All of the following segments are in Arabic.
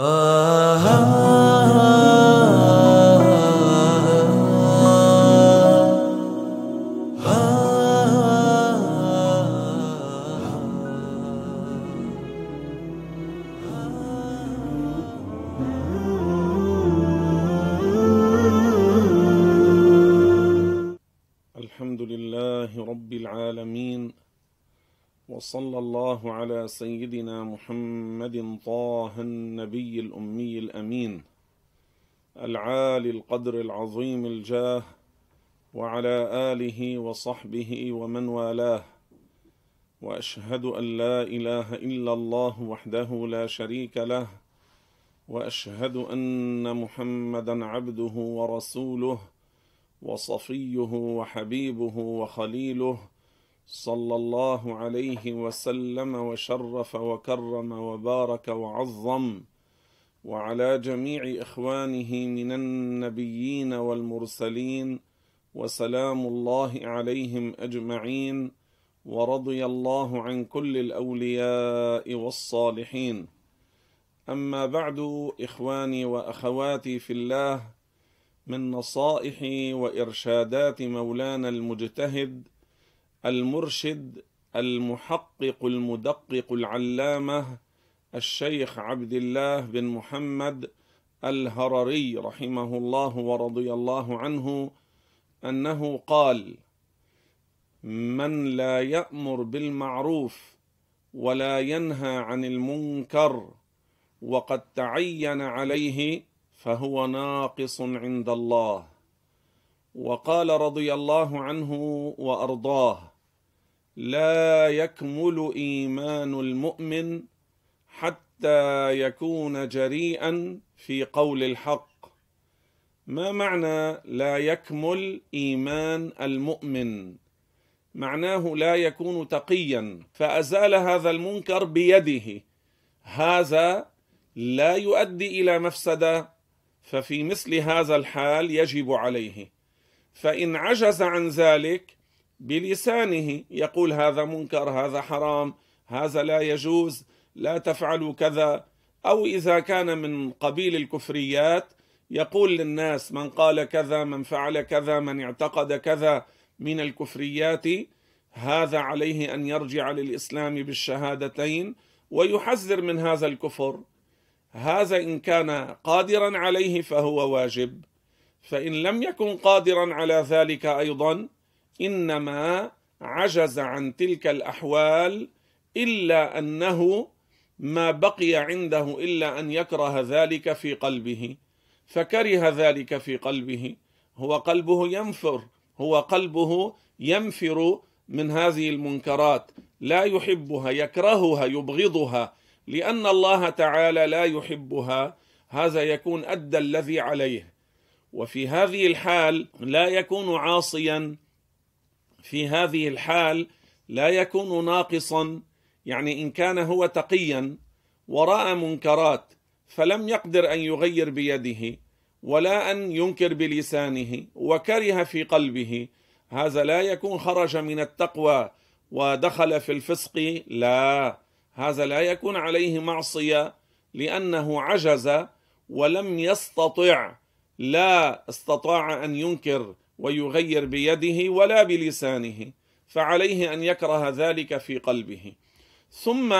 Uh-huh. على سيدنا محمد طه النبي الأمي الأمين العالي القدر العظيم الجاه وعلى آله وصحبه ومن والاه. وأشهد أن لا إله إلا الله وحده لا شريك له وأشهد أن محمدا عبده ورسوله وصفيه وحبيبه وخليله صلى الله عليه وسلم وشرف وكرم وبارك وعظم وعلى جميع إخوانه من النبيين والمرسلين وسلام الله عليهم أجمعين ورضي الله عن كل الأولياء والصالحين. أما بعد إخواني وأخواتي في الله من نصائح وإرشادات مولانا المجتهد المرشد المحقق المدقق العلامة الشيخ عبد الله بن محمد الهرري رحمه الله ورضي الله عنه أنه قال من لا يأمر بالمعروف ولا ينهى عن المنكر وقد تعين عليه فهو ناقص عند الله. وقال رضي الله عنه وأرضاه لا يكمل إيمان المؤمن حتى يكون جريئا في قول الحق. ما معنى لا يكمل إيمان المؤمن؟ معناه لا يكون تقيا فأزال هذا المنكر بيده. هذا لا يؤدي إلى مفسدة ففي مثل هذا الحال يجب عليه. فإن عجز عن ذلك بلسانه يقول هذا منكر هذا حرام هذا لا يجوز لا تفعلوا كذا. أو إذا كان من قبيل الكفريات يقول للناس من قال كذا من فعل كذا من اعتقد كذا من الكفريات هذا عليه أن يرجع للإسلام بالشهادتين ويحذر من هذا الكفر. هذا إن كان قادرا عليه فهو واجب. فإن لم يكن قادرا على ذلك أيضا إنما عجز عن تلك الأحوال إلا أنه ما بقي عنده إلا أن يكره ذلك في قلبه. فكره ذلك في قلبه. هو قلبه ينفر. هو قلبه ينفر من هذه المنكرات. لا يحبها يكرهها يبغضها. لأن الله تعالى لا يحبها. هذا يكون أدى الذي عليه. وفي هذه الحال لا يكون عاصيا. في هذه الحال لا يكون ناقصا يعني إن كان هو تقيا وراى منكرات فلم يقدر أن يغير بيده ولا أن ينكر بلسانه وكره في قلبه. هذا لا يكون خرج من التقوى ودخل في الفسق لا. هذا لا يكون عليه معصية لأنه عجز ولم يستطع لا استطاع أن ينكر ويغير بيده ولا بلسانه فعليه أن يكره ذلك في قلبه. ثم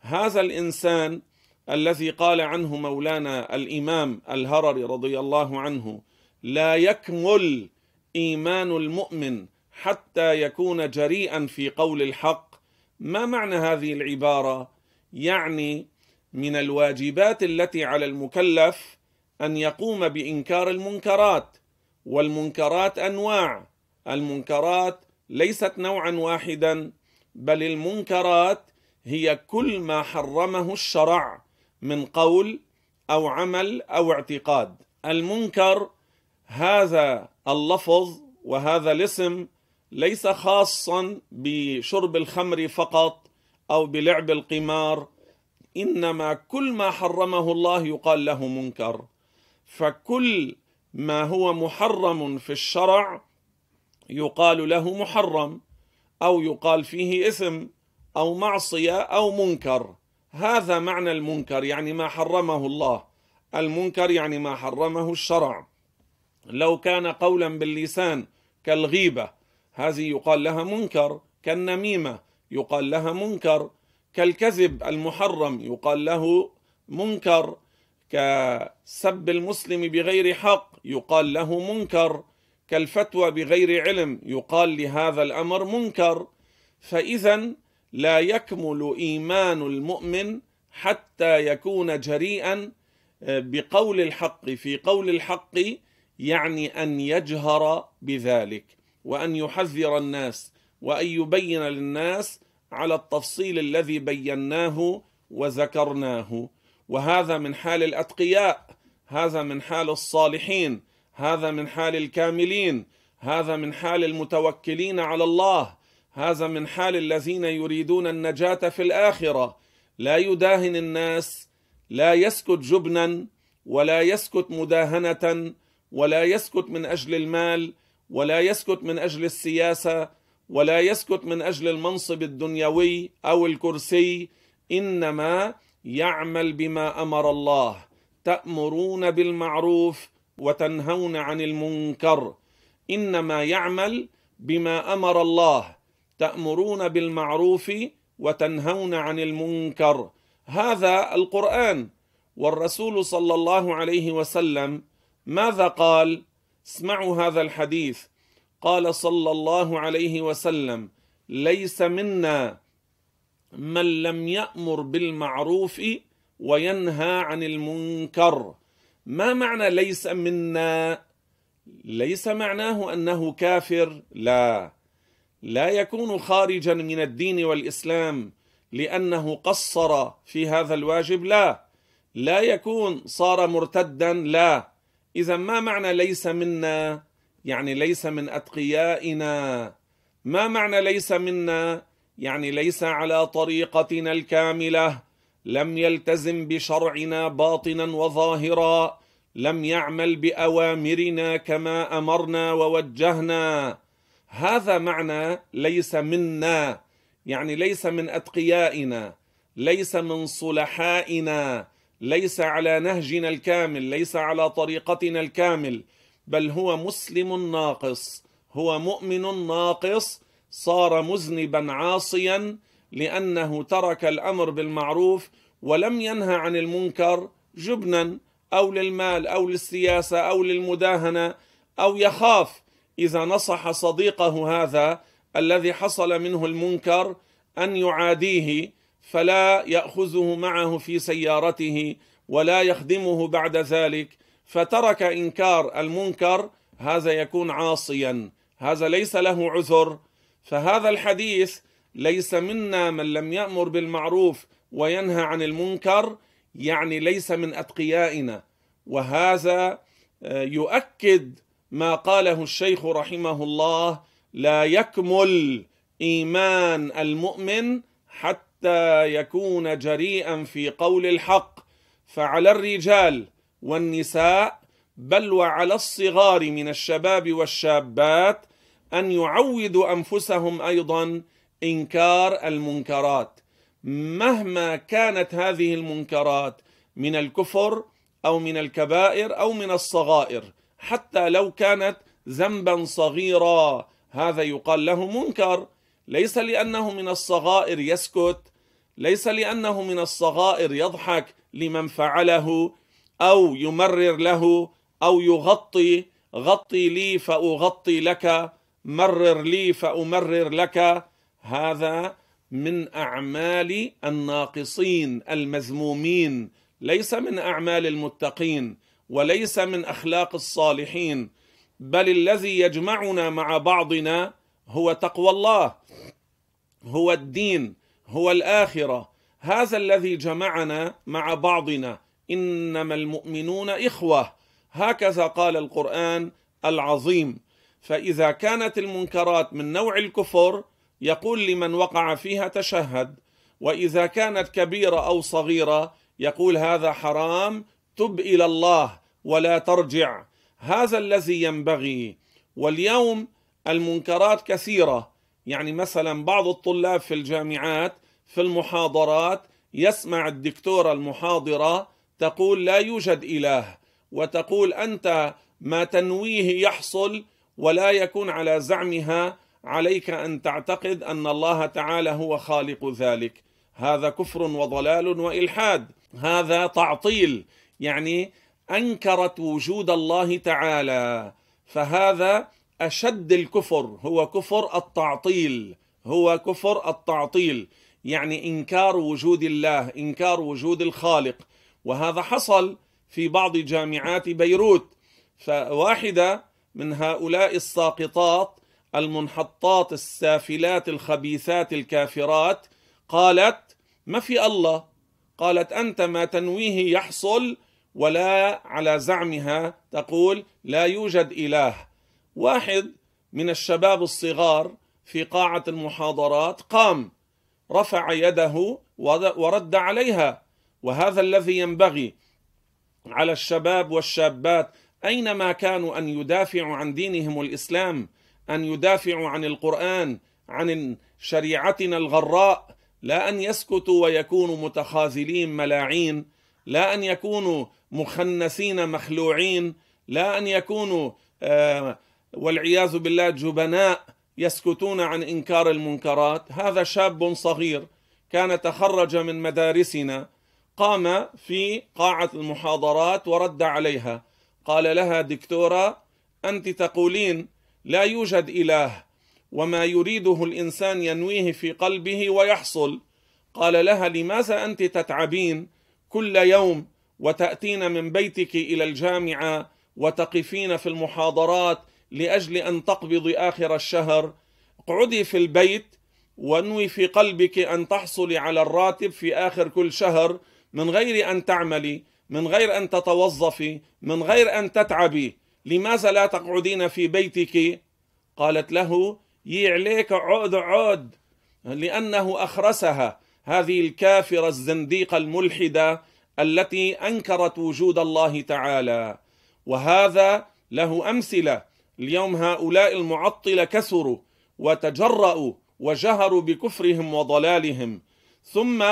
هذا الإنسان الذي قال عنه مولانا الإمام الهرري رضي الله عنه لا يكمل إيمان المؤمن حتى يكون جريئا في قول الحق. ما معنى هذه العبارة؟ يعني من الواجبات التي على المكلف أن يقوم بإنكار المنكرات. والمنكرات أنواع. المنكرات ليست نوعا واحدا بل المنكرات هي كل ما حرمه الشرع من قول أو عمل أو اعتقاد. المنكر هذا اللفظ وهذا الاسم ليس خاصا بشرب الخمر فقط أو بلعب القمار. إنما كل ما حرمه الله يقال له منكر. فكل ما هو محرم في الشرع يقال له محرم أو يقال فيه إثم أو معصية أو منكر. هذا معنى المنكر يعني ما حرمه الله. المنكر يعني ما حرمه الشرع. لو كان قولا باللسان كالغيبة هذه يقال لها منكر كالنميمة يقال لها منكر كالكذب المحرم يقال له منكر كسب المسلم بغير حق يقال له منكر كالفتوى بغير علم يقال لهذا الأمر منكر. فاذا لا يكمل إيمان المؤمن حتى يكون جريئا آه، بقول الحق في قول الحق يعني أن يجهر بذلك وأن يحذر الناس وأن يبين للناس على التفصيل الذي بيناه وذكرناه. وهذا من حال الأتقياء. هذا من حال الصالحين هذا من حال الكاملين هذا من حال المتوكلين على الله هذا من حال الذين يريدون النجاة في الآخرة. لا يداهن الناس لا يسكت جبنا ولا يسكت مداهنة ولا يسكت من أجل المال ولا يسكت من أجل السياسة ولا يسكت من أجل المنصب الدنيوي أو الكرسي إنما يعمل بما أمر الله. تأمرون بالمعروف وتنهون عن المنكر. إنما يعمل بما أمر الله. تأمرون بالمعروف وتنهون عن المنكر. هذا القرآن. والرسول صلى الله عليه وسلم ماذا قال؟ اسمعوا هذا الحديث. قال صلى الله عليه وسلم ليس منا من لم يأمر بالمعروف وينهى عن المنكر. ما معنى ليس منا؟ ليس معناه أنه كافر. لا. لا يكون خارجا من الدين والإسلام لأنه قصر في هذا الواجب. لا. لا يكون صار مرتدا. لا. اذا ما معنى ليس منا؟ يعني ليس من أتقيائنا. ما معنى ليس منا؟ يعني ليس على طريقتنا الكاملة. لم يلتزم بشرعنا باطنا وظاهرا لم يعمل بأوامرنا كما أمرنا ووجهنا. هذا معنى ليس منا يعني ليس من أتقيائنا ليس من صلحائنا ليس على نهجنا الكامل ليس على طريقتنا الكامل بل هو مسلم ناقص هو مؤمن ناقص صار مذنبا عاصيا لأنه ترك الأمر بالمعروف ولم ينهى عن المنكر جبنا أو للمال أو للسياسة أو للمداهنة أو يخاف إذا نصح صديقه هذا الذي حصل منه المنكر أن يعاديه فلا يأخذه معه في سيارته ولا يخدمه بعد ذلك فترك إنكار المنكر هذا يكون عاصيا هذا ليس له عذر. فهذا الحديث ليس منا من لم يأمر بالمعروف وينهى عن المنكر يعني ليس من أتقيائنا. وهذا آه، يؤكد ما قاله الشيخ رحمه الله لا يكمل إيمان المؤمن حتى يكون جريئا في قول الحق. فعلى الرجال والنساء بل وعلى الصغار من الشباب والشابات أن يعودوا أنفسهم أيضا إنكار المنكرات. مهما كانت هذه المنكرات من الكفر أو من الكبائر أو من الصغائر حتى لو كانت ذنبا صغيرا هذا يقال له منكر. ليس لأنه من الصغائر يسكت ليس لأنه من الصغائر يضحك لمن فعله أو يمرر له أو يغطي. غطي لي فأغطي لك مرر لي فأمرر لك. هذا من أعمال الناقصين المذمومين ليس من أعمال المتقين وليس من أخلاق الصالحين بل الذي يجمعنا مع بعضنا هو تقوى الله هو الدين هو الآخرة. هذا الذي جمعنا مع بعضنا. إنما المؤمنون إخوة. هكذا قال القرآن العظيم. فإذا كانت المنكرات من نوع الكفر يقول لمن وقع فيها تشهد وإذا كانت كبيرة أو صغيرة يقول هذا حرام تب إلى الله ولا ترجع. هذا الذي ينبغي. واليوم المنكرات كثيرة. يعني مثلا بعض الطلاب في الجامعات في المحاضرات يسمع الدكتورة المحاضرة تقول لا يوجد إله وتقول أنت ما تنويه يحصل ولا يكون على زعمها عليك أن تعتقد أن الله تعالى هو خالق ذلك. هذا كفر وضلال وإلحاد. هذا تعطيل. يعني أنكرت وجود الله تعالى. فهذا أشد الكفر. هو كفر التعطيل. هو كفر التعطيل. يعني إنكار وجود الله إنكار وجود الخالق. وهذا حصل في بعض جامعات بيروت. فواحدة من هؤلاء الساقطات المنحطات السافلات الخبيثات الكافرات قالت ما في الله؟ قالت أنت ما تنويه يحصل ولا على زعمها تقول لا يوجد إله. واحد من الشباب الصغار في قاعة المحاضرات قام رفع يده ورد عليها. وهذا الذي ينبغي على الشباب والشابات أينما كانوا أن يدافعوا عن دينهم الإسلام أن يدافعوا عن القرآن عن شريعتنا الغراء لا أن يسكتوا ويكونوا متخاذلين ملاعين لا أن يكونوا مخنسين مخلوعين لا أن يكونوا آه والعياذ بالله جبناء يسكتون عن إنكار المنكرات. هذا شاب صغير كان تخرج من مدارسنا قام في قاعة المحاضرات ورد عليها قال لها دكتورة أنت تقولين لا يوجد إله وما يريده الإنسان ينويه في قلبه ويحصل. قال لها لماذا أنت تتعبين كل يوم وتأتين من بيتك إلى الجامعة وتقفين في المحاضرات لأجل أن تقبضي آخر الشهر؟ اقعدي في البيت وانوي في قلبك أن تحصلي على الراتب في آخر كل شهر من غير أن تعملي من غير أن تتوظفي من غير أن تتعبي. لماذا لا تقعدين في بيتك؟ قالت له يي عليك عود عود. لأنه أخرسها هذه الكافرة الزنديقة الملحدة التي أنكرت وجود الله تعالى. وهذا له أمثلة. اليوم هؤلاء المعطلة كثروا وتجرأوا وجهروا بكفرهم وضلالهم. ثم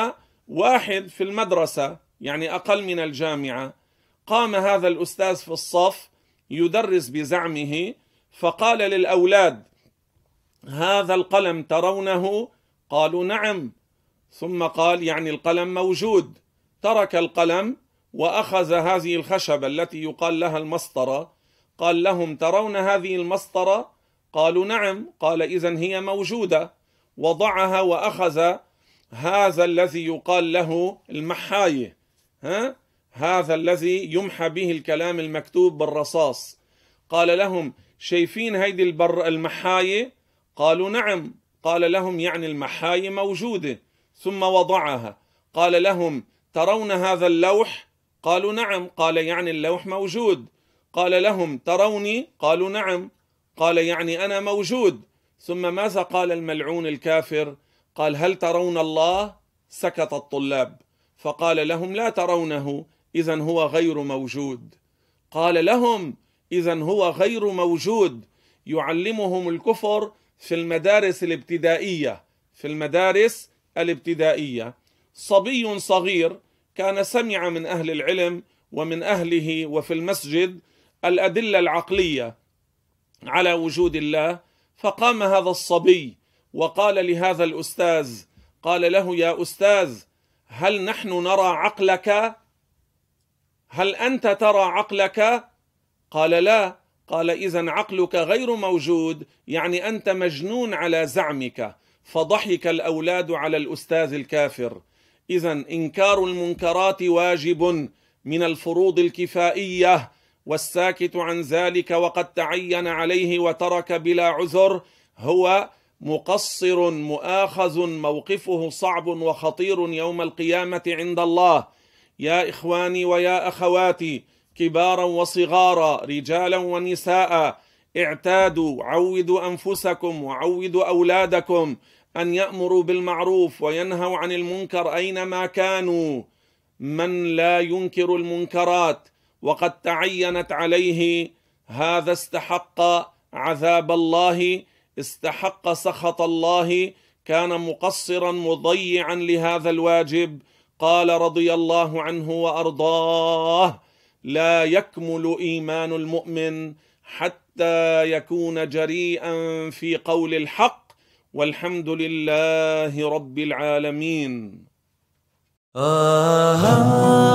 واحد في المدرسة يعني أقل من الجامعة قام هذا الأستاذ في الصف يدرس بزعمه فقال للأولاد هذا القلم ترونه؟ قالوا نعم. ثم قال يعني القلم موجود. ترك القلم وأخذ هذه الخشبة التي يقال لها المسطرة. قال لهم ترون هذه المسطرة؟ قالوا نعم. قال اذا هي موجودة. وضعها وأخذ هذا الذي يقال له المحاية ها؟ هذا الذي يمحى به الكلام المكتوب بالرصاص. قال لهم شايفين هيدي البر المحاية؟ قالوا نعم. قال لهم يعني المحاية موجودة. ثم وضعها. قال لهم ترون هذا اللوح؟ قالوا نعم. قال يعني اللوح موجود. قال لهم تروني؟ قالوا نعم. قال يعني أنا موجود. ثم ماذا قال الملعون الكافر؟ قال هل ترون الله؟ سكت الطلاب. فقال لهم لا ترونه. اذا هو غير موجود. قال لهم اذا هو غير موجود. يعلمهم الكفر في المدارس الابتدائية في المدارس الابتدائية. صبي صغير كان سمع من أهل العلم ومن أهله وفي المسجد الأدلة العقلية على وجود الله فقام هذا الصبي وقال لهذا الأستاذ قال له يا أستاذ هل نحن نرى عقلك هل أنت ترى عقلك؟ قال لا. قال اذا عقلك غير موجود يعني أنت مجنون على زعمك فضحك الأولاد على الأستاذ الكافر. اذا إنكار المنكرات واجب من الفروض الكفائية والساكت عن ذلك وقد تعين عليه وترك بلا عذر هو مقصر مؤاخذ موقفه صعب وخطير يوم القيامة عند الله. يا إخواني ويا أخواتي كبارا وصغارا رجالا ونساء اعتادوا عودوا أنفسكم وعودوا أولادكم أن يأمروا بالمعروف وينهوا عن المنكر أينما كانوا. من لا ينكر المنكرات وقد تعينت عليه هذا استحق عذاب الله استحق سخط الله كان مقصرا مضيعا لهذا الواجب. قال رضي الله عنه وارضاه لا يكمل ايمان المؤمن حتى يكون جريئا في قول الحق والحمد لله رب العالمين آه